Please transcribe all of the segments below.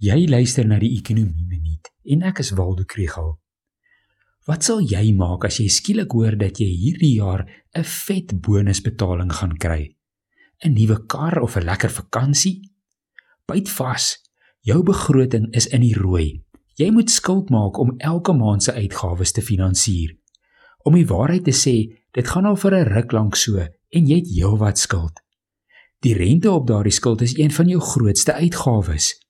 Jy luister na die Ekonomie Minuut en ek is Waldo Krugel. Wat sal jy maak as jy skielik hoor dat jy hierdie jaar 'n vet bonusbetaling gaan kry? 'n Nuwe kar of 'n lekker vakansie? Byt vas. Jou begroting is in die rooi. Jy moet skuld maak om elke maand se uitgawes te finansier. Om die waarheid te sê, dit gaan al vir 'n ruk lank so en jy het heelwat skuld. Die rente op daardie skuld is een van jou grootste uitgawes.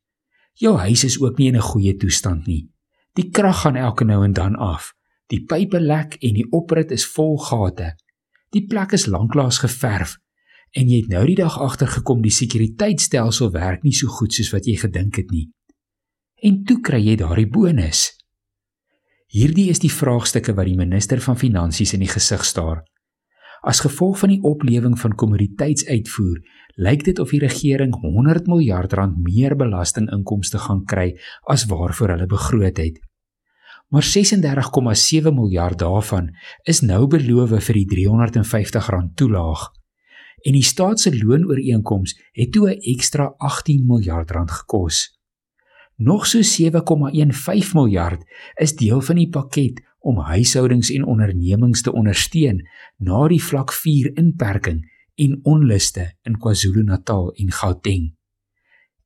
Jou huis is ook nie in 'n goeie toestand nie. Die krag gaan elke nou en dan af. Die pype lek en die oprit is vol gate. Die plek is lanklaas geverf en jy het nou die dag agtergekom die sekuriteitstelsel werk nie so goed soos wat jy gedink het nie. En toe kry jy daardie bonus. Hierdie is die vraagstukke wat die minister van finansies in die gesig staar. As gevolg van die oplewing van kommoditeitsuitvoer, lyk dit of die regering 100 miljard rand meer belastinginkomste gaan kry as waarvoor hulle begroot het. Maar 36,7 miljard daarvan is nou beloof vir die 350 rand toelaag. En die staat se loonooreenkoms het toe 'n ekstra 18 miljard rand gekos. Nog so 7,15 miljard is deel van die pakket om huishoudings en ondernemings te ondersteun na die vlak 4 inperking en onluste in KwaZulu-Natal en Gauteng.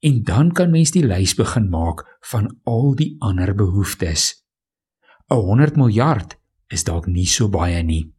En dan kan mens die lys begin maak van al die ander behoeftes. 'n 100 miljard is dalk nie so baie nie.